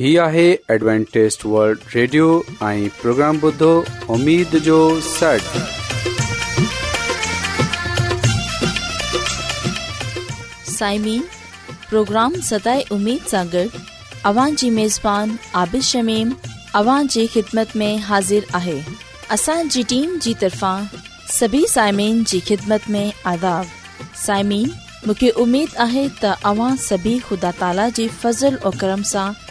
ہی آہے Adventist World Radio آئیں programme بدھو امید جو سٹ سائمین پروگرام ستائے امید سانگر اوان جی میزبان عابد شمیم اوان جی خدمت میں حاضر آہے اسان جی ٹیم جی طرفان سبھی سائمین جی خدمت میں آداب سائمین مکہ امید آہے تا اوان سبھی خدا تعالی جی فضل و کرم سانگر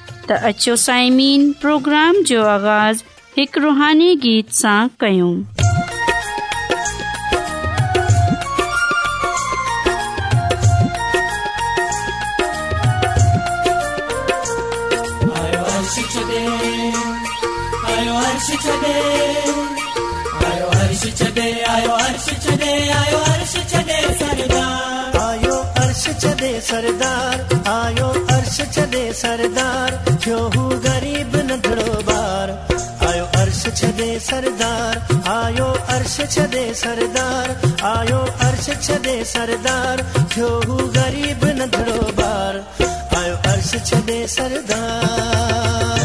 त अचो साइमीन प्रोग्राम जो आगाज़ हिकु रुहानी गीत सां सरदार छॾे सरदार क्यो ग़रीब न घड़ोबार आयो अर्श छॾे सरदार आयो अर्श छॾे सरदार आयो अर्श छॾे सरदार क्यो ग़रीब न घड़ोबार आयो अर्श छॾे सरदार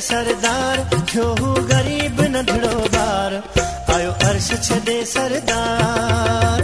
सरदार थियो हू ग़रीब नंढड़ो ॿार आयो अर्श छॾे सरदार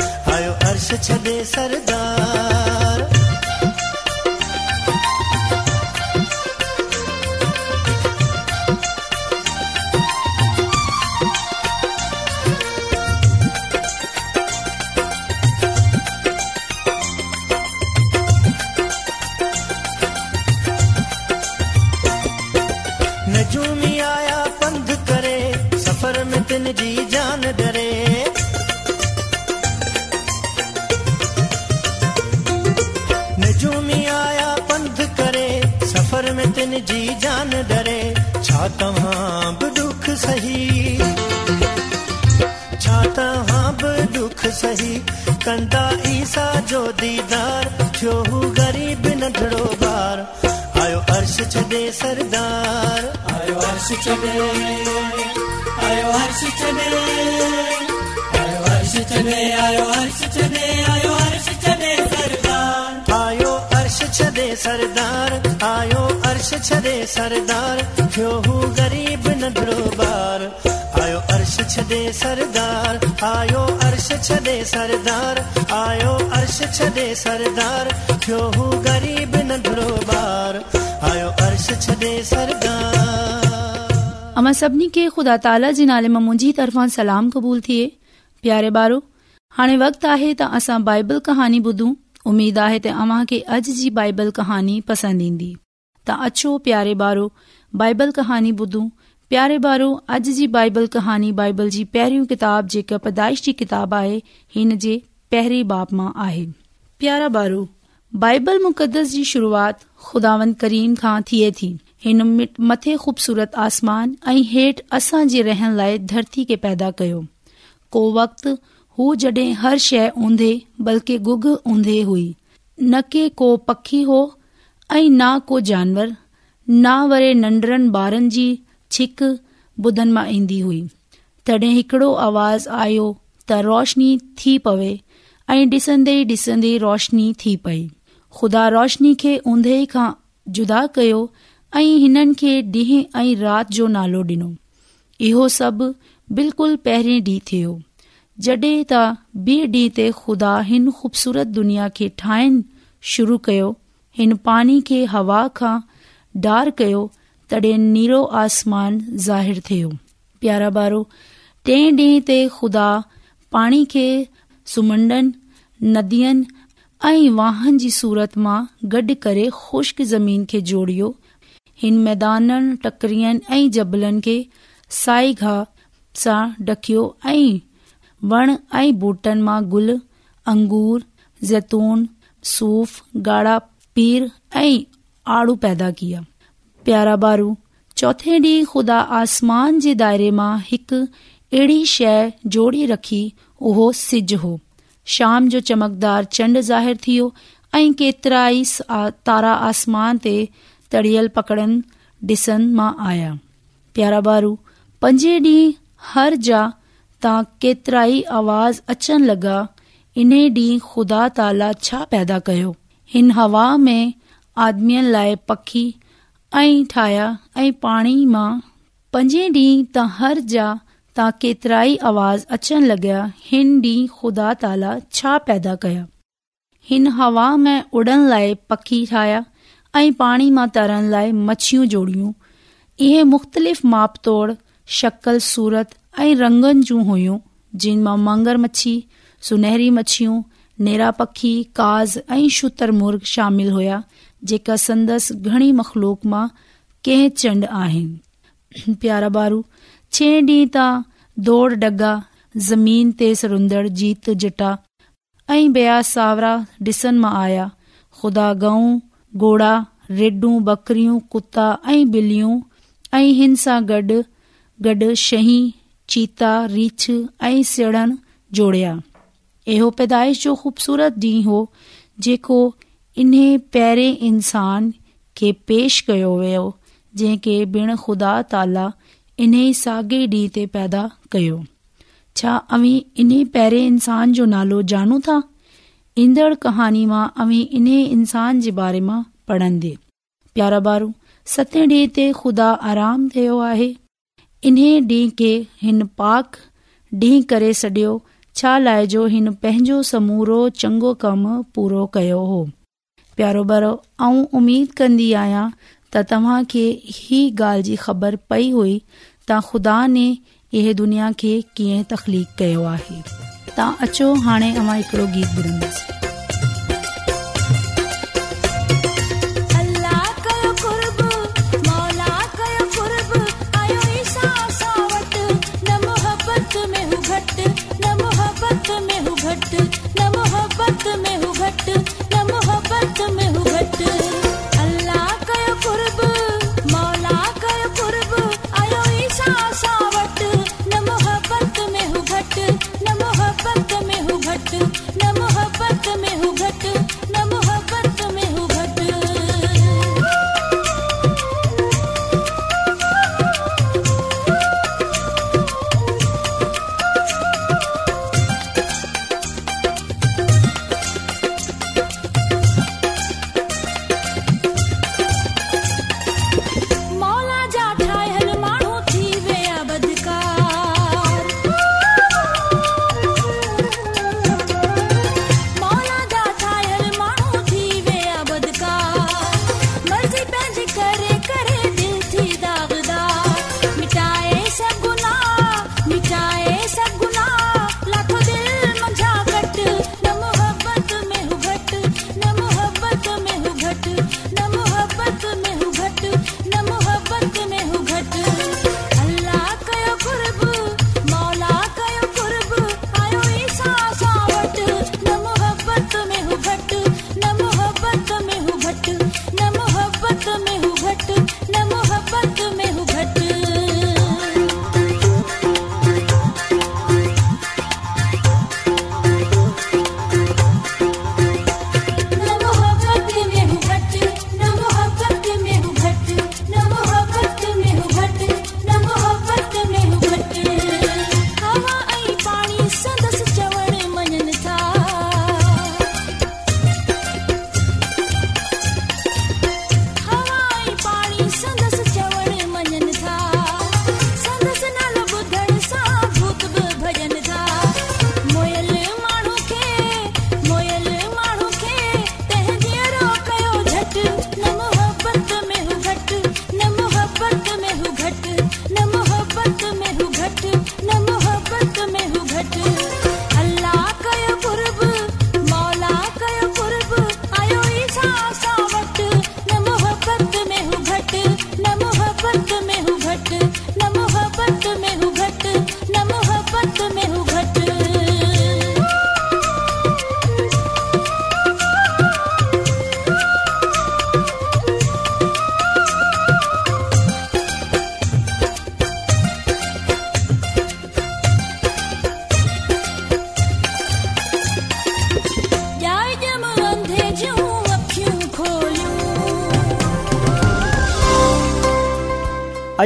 से चले सरदार छा तव्हां बि दुख सही छा तव्हां बि दुख सही कंदादार थियो हू ग़रीब न ॿार आयो हर्ष छॾे सरदार आयो हर्ष छॾे आयो हर्ष छॾे आयो हर्ष चॾे आयो हर्ष छॾे आयो हर्ष अमा सभिनी खे ख़ुदा ताला जे नाले मां मुंहिंजी तरफ़ां सलाम क़बूल थिए प्यारे ॿारो हाणे वक़्तु आहे त असां बाइबल कहानी ॿुधूं उमेद आहे त अव्हां खे अॼु जी बाइबल कहानी पसंद ईंदी त अछो प्यारे ॿारो बाइबल कहानी ॿुधू प्यारे ॿारो अॼु जी बाइबल कहानी बाइबल जी पेरियो किताब जेका पैदाश जी किताब आहे हिन जे पहरे बाप मां आहे प्यारा ॿारो बाइबल मुक़द्दस जी शुरूआत खुदावन करीम खां थिए थी हिन मथे खूबसूरत आसमान ऐं हेठि असां जे रहण लाइ धरती खे पैदा कयो को हू जड॒हिं हर शइ ऊंदहि बल्कि गुग ऊंदहि हुई न के को पखी हो ऐं न को जानवर न वरे नंढड़नि ॿारनि जी छिक बुदन मां ईंदी हुई तॾहिं हिकड़ो आवाज़ आयो त रोशनी थी पवे ऐं ई डिसंदे रोशनी थी पई खुदा रोशनी खे उंद खां जुदा कयो ऐं हिननि खे ॾींहं ऐं राति जो नालो डि॒नो इहो सभु बिल्कुलु पहिरीं ॾींहुं थियो जड॒हिं त ॿिए ॾींहं ते खुदा हिन ख़ूबसूरत दुनिया खे ठाहिण शुरू कयो हिन पाणी खे हवा खां डार कयो तड॒हिं नीरो आसमान ज़ाहिर थियो प्यारा बारो टे डीं॒ ते खुदा पाणी खे सुमनडन नदियुनि ऐं वाहन जी सूरत मां गॾु करे खुश्क ज़मीन खे जोड़ियो हिन मैदाननि टकरियुनि ऐं जबलनि खे साई घा सां ॾकियो ऐं वण ऐं बूटन मां गुल अंगूर ज़ाढ़ा पीर ऐं आड़ू पैदा कया प्यारा बारू चोथे डी खुदा आसमान जे दायरे मां हिकु अहिड़ी शइ जोड़ी रखी उहो सिज हो शाम जो चमकदार चंड ज़ाहिरु थी ऐ ऐ केतिराई तारा आसमान ते तड़ियल पकड़न डि॒सन मां आया प्यारा बारू पंजे डी हर जा तां केतरा ई आवाज़ अचण लॻा इन्हे خدا खुदा ताला छा पैदा कयो हिन हवा में لائے پکھی पखी ऐ ठाहिया ऐं पाणी मां पंजे डींह त हर जा तां केतरा ई आवाज़ अचण लॻा हिन डी खुदा ताला छा पैदा कया हिन हवा में उडन लाए पखी ठाहिया ऐं पाणी मां तरण लाए मच्छी जोड़ियूं इहे मुख़्तलिफ़ मापतोड़ शकल सूरत ऐं रंगनि जूं हुयूं जिन मां मंगर मछी सुनहरी मछियूं नेरा पखी काज़ ऐं शुतर मुरग शामिल हुया जेका संदसि घणी मखलूक मां कंड आहिनि प्यारा बारू छे डी ता दोड़ डगा ज़मीन ते सुंदड़ जीत जटा ऐं बया सावरा डि॒सन मां आया खुदा गऊं घोड़ा रेडू बकरियूं कुता ऐं बिलियूं ऐं हिन सां गॾ गॾ शही चीता रीछ ऐं सीड़न जोड़िया इहो पैदाइश जो खूबसूरत ॾींहुं हो जेको इन्हे पहिरें इंसान खे पेश कयो वियो जंहिंखे बिण खुदा ताला इन्हे साॻे ॾींहं ते पैदा कयो छा अवी इन्हे पहिरें इंसान जो नालो ॼाणूं था ईंदड़ कहाणी मां अवी इन्हे इंसान जे बारे मां पढ़ंदे प्यारा बारू सते ॾींहं ते खुदा आराम थियो आहे इन्हे डी खे हिन पाक ॾींहुं करे सडि॒यो छा जो हिन पंहिंजो समूरो चङो कमु पूरो कयो हो प्यारो प्यारो ऐं उमीद कन्दी आहियां त तव्हां खे ही ॻाल्हि जी ख़बर पई हुई त ख़ुदा ने इहे दुनिया खे कीअं तख़्लीक़ड़ो गीत ॿुधंदसि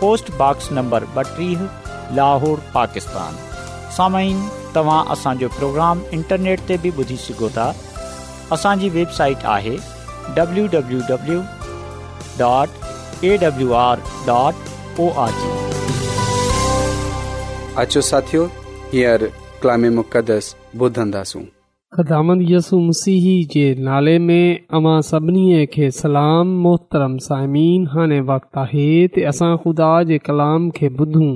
पोस्टबॉक्स नंबर ॿटीह लाहौर पाकिस्तान सामाइन तव्हां असांजो प्रोग्राम इंटरनेट ते बि ॿुधी सघो था असांजी वेबसाइट आहे W W W dot A ॿुधंदासूं ख़्दामन यु मसीह जे नाले में अमां सभिनी खे सलाम मोहतरम साइमीन हाणे वक़्तु आहे ते असां ख़ुदा जे कलाम खे ॿुधूं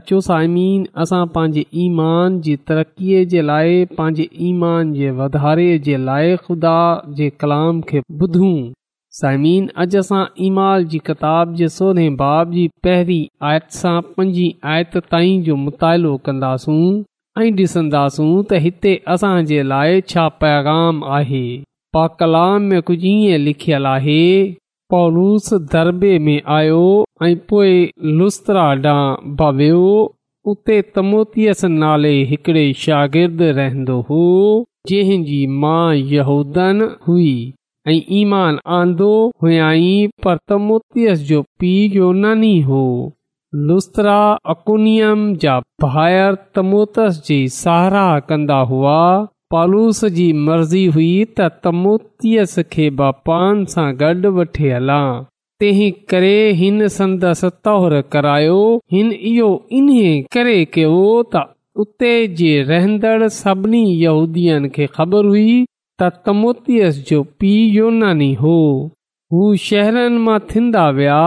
अचो साइमन असां पंहिंजे ईमान जे तरक़ीअ जे लाइ पंहिंजे ईमान जे वधारे जे लाइ ख़ुदा जे कलाम खे ॿुधूं साइमीन अॼु असां ईमान जी किताब जे सोरे बाब जी पहिरीं आयत सां पंजी आयत ताईं जो मुतालो कंदासूं ऐं ॾिसन्दासूं त हिते असांजे लाइ छा पैगाम आहे पा कलाम में कुझु ईअं लिखियल आहे पौलूस दरबे में आयो ऐं पोएं लुस्तरा ॾांहुं भवियो उते तमोतीअस नाले हिकिड़े शागिर्द रहंदो हो जंहिंजी माउ यहूदन हुई ऐं ईमान आंदो हुयाईं पर तमोतीअस जो पीउ जो हो लुस्तरा अकुनियम जा बायरि तमोतस जी सहारा कंदा हुआ पालूस जी मर्ज़ी हुई त तमोतियस खे बापान सां गॾु वठे हला तंहिं करे हिन संदसि तौहरु करायो हिन इहो इन करे कयो त उते जे रहंदड़ सभिनी यहूदीअ खे ख़बर हुई त तमोतियस जो पीउ योनानी हो हू शहरनि मां थींदा विया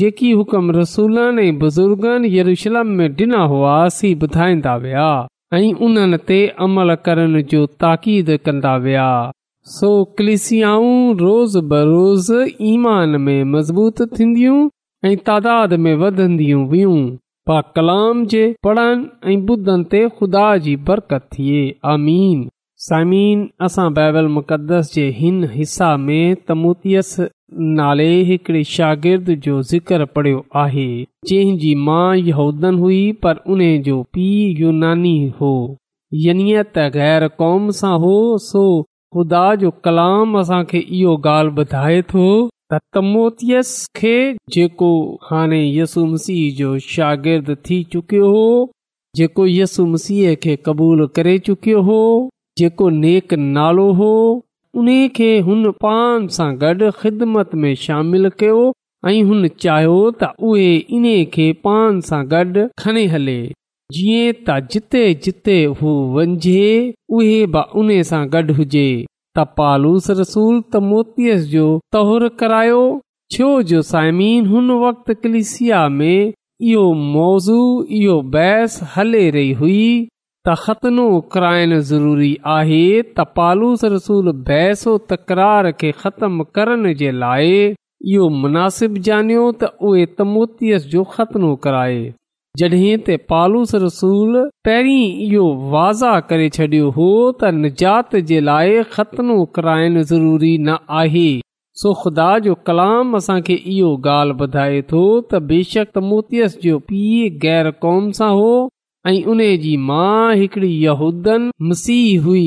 जेकी हुकम रसूलनि ऐं बुज़ुर्गनि यरूशलम में डि॒ना हुआसीं ॿुधाईंदा विया ऐं उन्हनि ते अमल करण जो ताक़ीद कंदा विया सो कलिसियाऊं रोज़ बरोज़ ईमान में मज़बूत थींदियूं ऐं तइदाद में वधंदियूं हुयूं पा कलाम जे पढ़नि ऐं ॿुधनि ते खुदा जी बरकत थिए आमीन सामीन असां बाइबल मुक़दस जे हिन हिसा में तमोतियस नाले हिकड़े शागिर्द जो ज़िकर पढ़ियो आहे जंहिं जी माउ यहदन हुई पर उन जो पीउ युनानी हो यनि त ग़ैर कौम सां हो सो ख़ुदा जो कलाम असांखे इहो ॻाल्हि ॿुधाए थो तमोतियस खे जेको हाणे यसुमसीह जो शागिर्दु थी चुकियो हो जेको यसु मसीह खे क़बूल करे चुकियो हो जेको नेक नालो हो उन खे हुन पान सां गॾु ख़िदमत में शामिल कयो ऐं हुन चाहियो त उहे इन खे पान सां गॾ खणी हले जीअं त जिते जिते हू वञे उहे बि उन सां गॾु हुजे त पालूस रसूल त मोतीअ जो तोहरु करायो छो जो साइमीन हुन वक़्ति कलिसिया में इहो मौज़ू इहो बहस हले रही हुई त ख़तनो कराइणु ज़रूरी आहे त पालूस रसूल बहसो तकरार खे ख़तमु करण जे लाइ इहो मुनासिबु जानियो त उहे तमोतियस जो ख़तनो कराए जॾहिं त पालूस रसूल पहिरीं इहो वाज़ा करे छॾियो हो त निजात जे लाइ ख़तनो कराइण ज़रूरी न आहे ख़ुदा जो कलाम असांखे इहो ॻाल्हि ॿुधाए थो त बेशक तमोतियस जो पीउ ग़ैर क़ौम सां हो ऐं उन जी माउ हिकड़ी यहदन मसीह हुई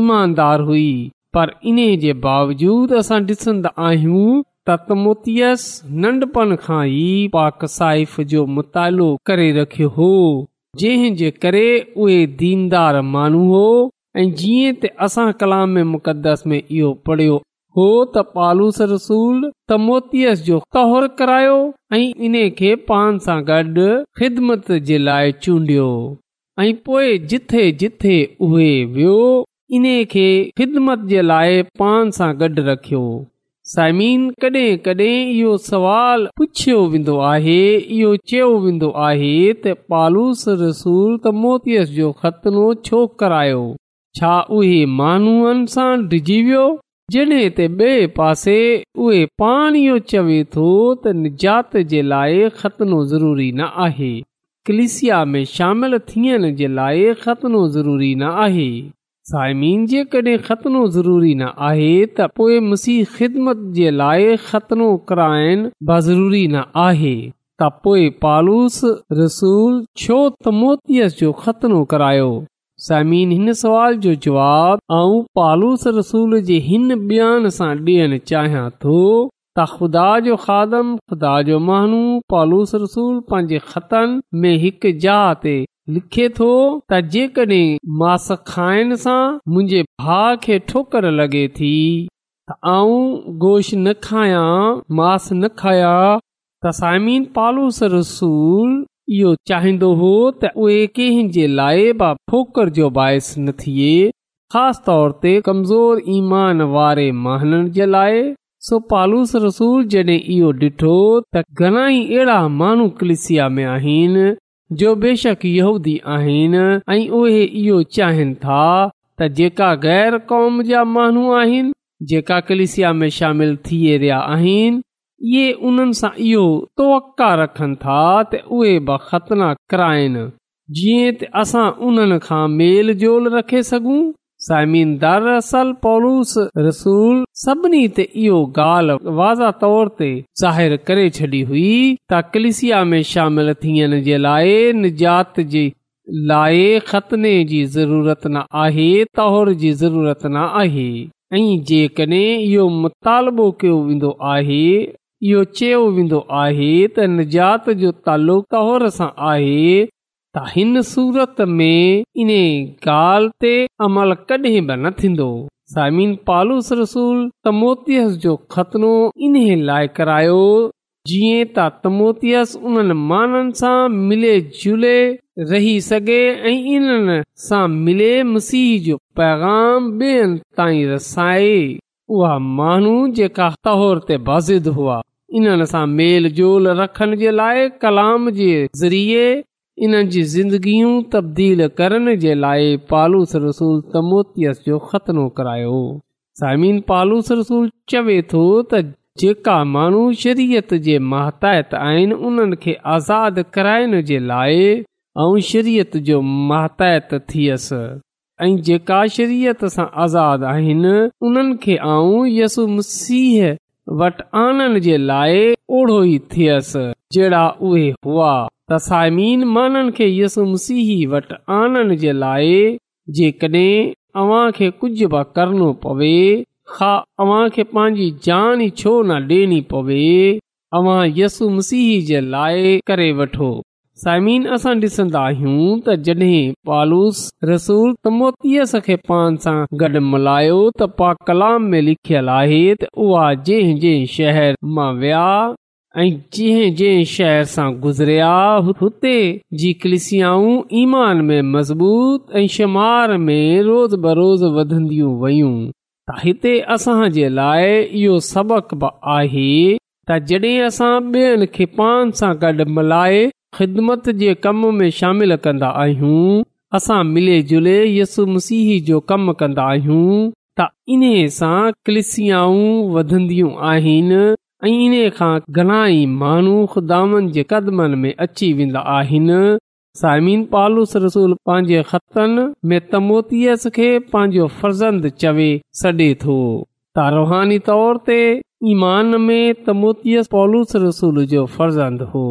ईमानदार हुई पर इन जे बावजूद असां ॾिसंदा आहियूं त तमोतियस नंढपण खां ई पाक साइफ़ जो मुतालो करे रखियो हो जंहिं जे करे उहे दीनदार माण्हू हो ऐ जीअं त असां कलाम मुक़दस में इहो पढ़ियो हो त पालूस रसूल त मोतीअस जो तोहर करायो ऐं इन खे पान सां गॾु ख़िदमत जे लाइ चूंडियो ऐं पोइ जिथे जिथे उहे वियो इन खे ख़िदमत जे लाइ पान सां गॾु रखियो साइमीन कॾहिं कॾहिं इहो सवाल पुछियो वेंदो आहे इहो चयो वेंदो आहे त पालूस रसूल त मोतीअस जो ख़तनो छो करायो छा उहे माण्हुनि सां डिॼी वियो जॾहिं त ॿिए पासे उहे पाण चवे थो त निजात जे लाइ ख़तनो ज़रूरी न आहे क्लिसिया में शामिल थियण जे लाइ ख़तनो ज़रूरी न आहे साइमीन जेकड॒हिं ख़तनो ज़रूरी न आहे त पोइ मुसीह ख़िदमत जे लाइ ख़तनो कराइण बा ज़रूरी न आहे त पोइ पालूस रसूल छो त मोतीअ जो ख़तनो करायो समीन हिन सवाल जो जवाब ऐं पालूस रसूल जे हिन बयान सां ॾियणु चाहियां थो त ख़ुदा जो खादम ख़ुदा जो महानू पालूस रसूल पंहिंजे ख़तम में हिकु जहा ते लिखे थो त जेकॾहिं मांस खाइण सां मुंहिंजे भा खे ठोकर लॻे थी आऊं गोश न खायां मास न खायां त समीन पालूस रसूल इहो चाहींदो हो त उहे कंहिंजे लाइ बाहिस न थिए ख़ासि तौर ते कमज़ोर ईमान वारे महननि जे लाइ पालूस रसूल जॾहिं इहो डि॒ठो त घणाई अहिड़ा माण्हू कलिसिया में आहिनि जो बेशक यहूदी आहिनि ऐं उहे इहो चाहिनि था त जेका गैर क़ौम जा माण्हू आहिनि जेका कलिसिया में शामिल थिए रहिया आहिनि इहे उन्हनि सां इहो तवका रखनि था त उहे बि ख़तना कराइनि जीअं त असां उन्हनि खां मेल जोल रखे सघूं सभिनी ते इहो ॻाल्हि वाज़ा तौर ते ज़ाहिर करे छॾी हुई त कलिसिया में शामिल थियण जे लाइ निजात जे लाइ ख़तने जी ज़रूरत न आहे तौर जी ज़रूरत न आहे ऐं जेकॾहिं इहो मुतालबो कयो वेंदो आहे इहो चयो वेंदो आहे त निजात जो तालुक सां आहे त हिन सूरत में इन ॻाल्हि ते अमल कॾहिं बि न थींदो तमोतियस जो ख़तनो इन्हे लाइ करायो जीअं त तमोतीअस उन्हनि माननि सां मिले जुले रही सघे ऐं इन सां मिले मसीह जो पैगाम ॿियनि ताईं रसाए उहा माण्हू जेका तहोर ते बाज़िद हुआ इन्हनि सां मेल जोल रखण जे लाइ कलाम जे ज़रिए इन जी ज़िंदगियूं तब्दील करण जे लाइ पालूस रसूल तमोतियस जो ख़तनो करायो साइमिन पालूस रसूल चवे थो त जेका माण्हू शरीयत जे महत आहिनि उन्हनि खे आज़ादु कराइण जे लाइ ऐं शेरियत जो महत थियसि ऐं जेका शरीयत सां आज़ाद आहिनि उन्हनि खे आऊं यसु मसीह वटि आनण जे लाइ ओढो ई थियसि जहिड़ा उहे हुआमीन माननि खे यसु मसीह वटि आनण जे लाइ जेकॾहिं अव्हां खे कुझ बि करणो पवे खा अव्हां खे पंहिंजी जान ई छो न डि॒यणी पवे अवां यसु मसीह जे लाइ करे वठो साईमीन असां ॾिसंदा आहियूं त जॾहिं पालूस रसूल त मोतीअ खे पान सां गॾ मल्हायो त पा कलाम में लिखियल आहे त उहा जंहिं जंहिं शहर मां विया ऐं जंहिं जंहिं शहर सां गुज़रिया हुते जी कलिसियाऊं ईमान में मज़बूत ऐं शुमार में रोज़ बरोज़ वधंदियूं वयूं त हिते असां जे लाइ इहो सबक़ बि आहे त जड॒हिं असां ॿियनि पान सां गॾु मल्हाए ख़िदमत जे कम में शामिल कंदा आहियूं असां मिले जुले यसु मसीह जो कमु कंदा आहियूं त इन सां कलिसियाऊं वधंदियूं आहिनि ऐं इन्हे खां घणाई माण्हू ख़ुदा में अची वेंदा आहिनि साइमीन पॉलिस रसूल पंहिंजे ख़तनि में तमोतीअस खे पंहिंजो फर्ज़ंद चवे छॾे थो त रुहानी तौर ते ईमान में तमोतीअस पालूस रसूल जो फर्ज़ंद हो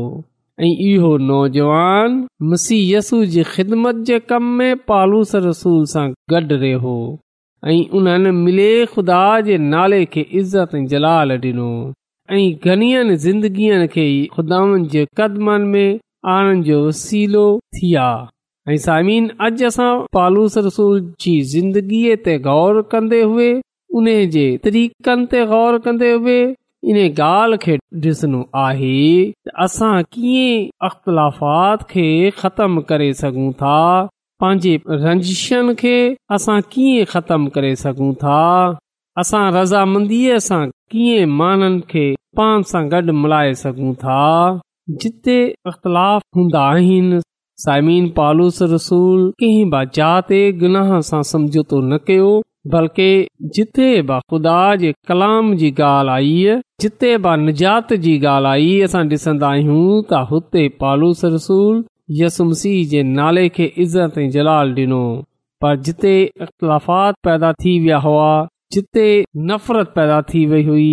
ऐं इहो नौजवान मुसीयसू जी ख़िदमत जे कम में पालूस रसूल सां गॾु रहियो ऐं उन्हनि मिले खुदा जे नाले खे इज़त ऐं जलाल ॾिनो ऐं घणियुनि जिंदगीअ खे ई खुदाउनि जे क़दमनि में आणंद जो वसीलो थी आ ऐं सामिन अॼु असां पालूस रसूल जी ज़िंदगीअ ते ग़ौर कन्दे हुने जे तरीक़नि ते ग़ौर कन्दो हुए इन ॻाल्हि खे ॾिसणो आहे असां कीअं अख़्तलाफ़ात खे ख़तमु करे सघूं था पंहिंजे रंजिशनि खे असां कीअं ख़तमु करे सघूं था असां रज़ामंदीअ सां कीअं माण्हुनि खे पाण सां गॾु मल्हाए सघूं था जिते अख़्तलाफ़ हूंदा आहिनि साइमीन पालूस रसूल कंहिं बचा गुनाह सां समझोतो न कयो बल्कि जिथे ब खुदा जे कलाम जी ॻाल्हि आई जिथे निजात जी ॻाल्हि आई असां ॾिसंदा आहियूं त हुते पालूस रसूल यसुमसी जे नाले खे इज़त ऐं जलाल डि॒नो पर जिथे इख़्तिलाफ़ात पैदा थी विया हुआ जिथे नफ़रत पैदा थी वई हुई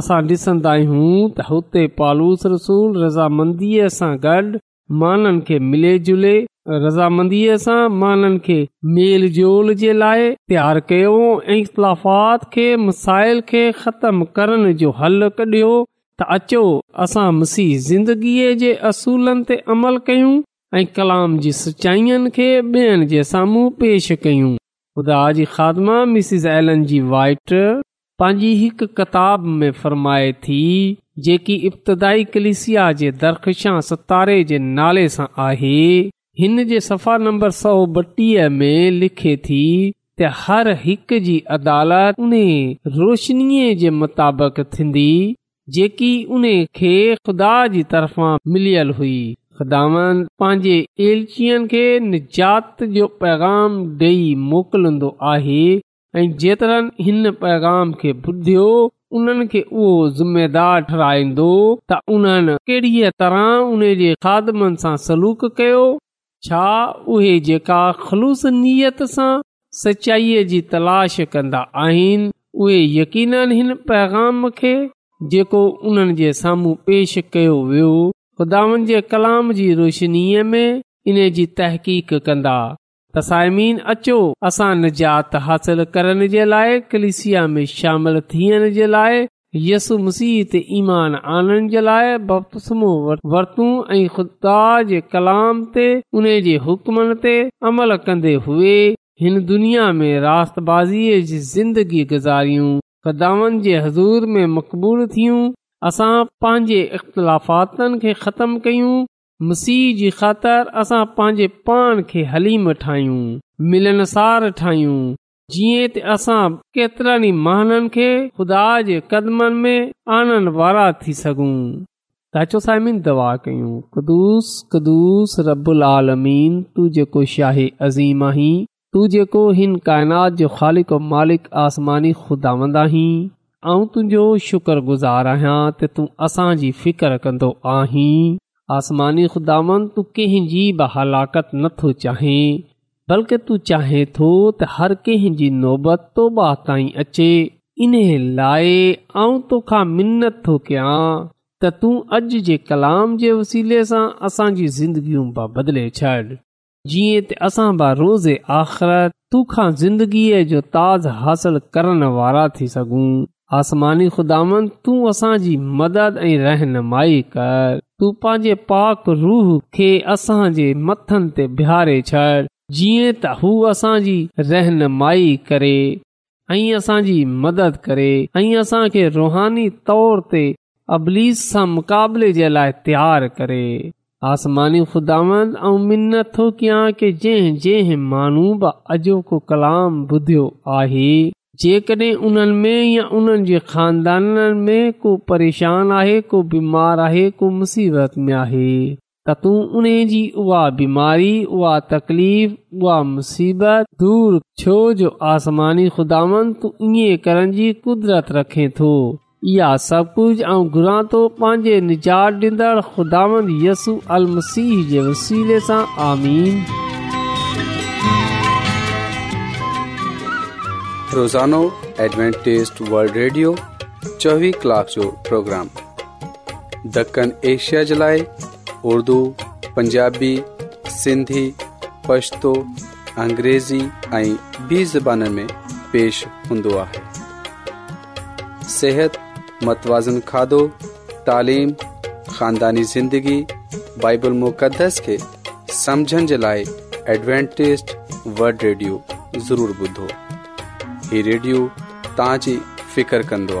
असां ॾिसंदा आहियूं त हुते पालूस रसूल रज़ामंदीअ सां गॾु माननि खे मिले जुले रज़ामंदीअ सां माननि खे मेल जोल जे लाइ प्यारु कयो ऐं इख़्ताफ़ात खे मसाइल खे ख़तम करण जो हल कढियो त अचो असां मसीह ज़िंदगीअ जे असूलनि ते अमल कयूं ऐं कलाम जी सचाईअनि खे ॿियनि जे साम्हूं पेश कयूं ख़ुदा ख़ादमा मिसिस एलन जी वाइट पंहिंजी हिकु किताब में फरमाए थी जेकी इब्तदाई कलिसिया जे दरख़िशा सतारे जे नाले सां आहे हिन जे सफ़ा नंबर सौ बटीह में लिखे थी त हर हिकु जी अदालत उन रोशनीअ जे मुताबिक़ थींदी जेकी उन खे खुदा जी तरफ़ा मिलियल हुई ख़ुदानि पंहिंजे एलचीअ खे निजात जो पैगाम डे॒किलिन्दो आहे ऐं जेतरनि हिन पैगाम खे ॿुधियो उन्हनि खे उहो ज़िम्मेदारु ठहाईंदो त उन्हनि कहिड़ीअ तरह उन जे खादमनि सां सलूक कयो छा उहे जेका ख़लूस नीयत सां सचाईअ जी तलाश कंदा आहिनि उहे यकीन हिन पैगाम खे जेको उन्हनि जे साम्हूं पेश कयो वियो ख़ुदानि जे कलाम जी रोशनीअ में इन जी तहक़ीक़ कंदा तसाइमीन अचो असां निजात हासिल करण जे लाइ कलिसिया में शामिल थियण जे लाइ यसु मसीह मुसीहत ईमान आनंद जे लाइ बपस्मो वरतू ऐं ख़ुदा जे कलाम ते उन जे हुकमनि ते अमल कंदे हुए हिन दुनिया में रातबाज़ीअ जी ज़िंदगी गुज़ारियूं ख़दान जे हज़ूर में मक़बूल थियूं असां पंहिंजे इख़्तिलाफ़ातनि खे ख़तमु कयूं मसीह जी ख़ातिर असां पंहिंजे पाण खे हलीम ठाहियूं मिलनसार ठाहियूं जीअं त असां केतिरनि खे खुदा जे कदमनि में आनण वारा थी सघूं तू जेको हिन काइनात जो ख़ालिक मालिक आसमानी खुदांद आहीं ऐं तुंहिंजो शुक्रगुज़ार आहियां त तूं असांजी फिकर कंदो आहीं आसमानी खुदा तू कंहिंजी बि हलाकत नथो चाहें बल्कि तू चाहे थो त हर कंहिंजी नौबत तोबा ताईं अचे इन लाइ आऊं तोखां थो कयां त तूं अॼु जे कलाम जे वसीले सां असांजी ज़िंदगियूं पा बदिले छॾ जीअं असां रोज़ आख़िरत तूखा ज़िंदगीअ जो ताज़ हासिल करण वारा थी सघूं आसमानी ख़ुदानि तूं असांजी मदद ऐं रहनुमाई कर तूं पंहिंजे पाक रूह खे असांजे मथनि ते बिहारे छॾ जीअं त हू असांजी रहनुमाई करे ऐं असांजी मदद करे ऐं असांखे रुहानी तौर ते अबलीस सां मुक़ाबले जे लाइ तयारु करे आसमानी खुदांद मिन नथो कयां की जंहिं जंहिं माण्हू बि अॼोको कलाम ॿुधियो आहे जेकॾहिं उन्हनि में या उन्हनि जे खानदाननि में को परेशान आहे को बीमार आहे को मुसीबत में आहे تتوں انہی جی وا بیماری وا تکلیف وا مصیبت دور چھو جو آسمانی خداوند تو یہ کرن جی قدرت رکھے تھو یا سب کچھ اں گراں تو پانجے نچار دیندر خداوند یسوع المسیح دے وسیلے سان آمین روزانو ایڈوانٹسٹ ورلڈ ریڈیو 24 کلاک جو پروگرام دکن ایشیا جلائے اردو پنجابی, سندھی, پشتو, انگریزی آئیں بھی زبانان میں پیش ہندو آہے सेहت, متوازن کھادو, تعلیم, خاندانی زندگی, بائبل مقدس کے سمجھن جلائے Adventist word radio ضرور بدhو फی radio تانجی فکر کندو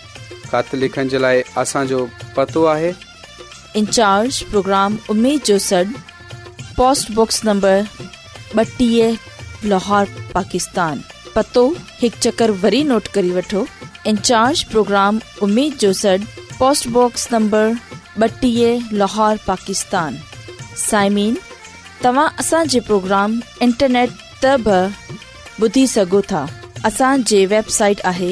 इन प्रोग्राम जो सॾ पोस्टबॉक्स नंबर ॿटीह लाहौर पाकिस्तान पतो हिकु चकर वरी नोट करे वठो प्रोग्राम लाहौर पाकिस्तान साइमिन तव्हां असांजे प्रोग्राम इंटरनेट त बि ॿुधी सघो था असांजे वेबसाइट आहे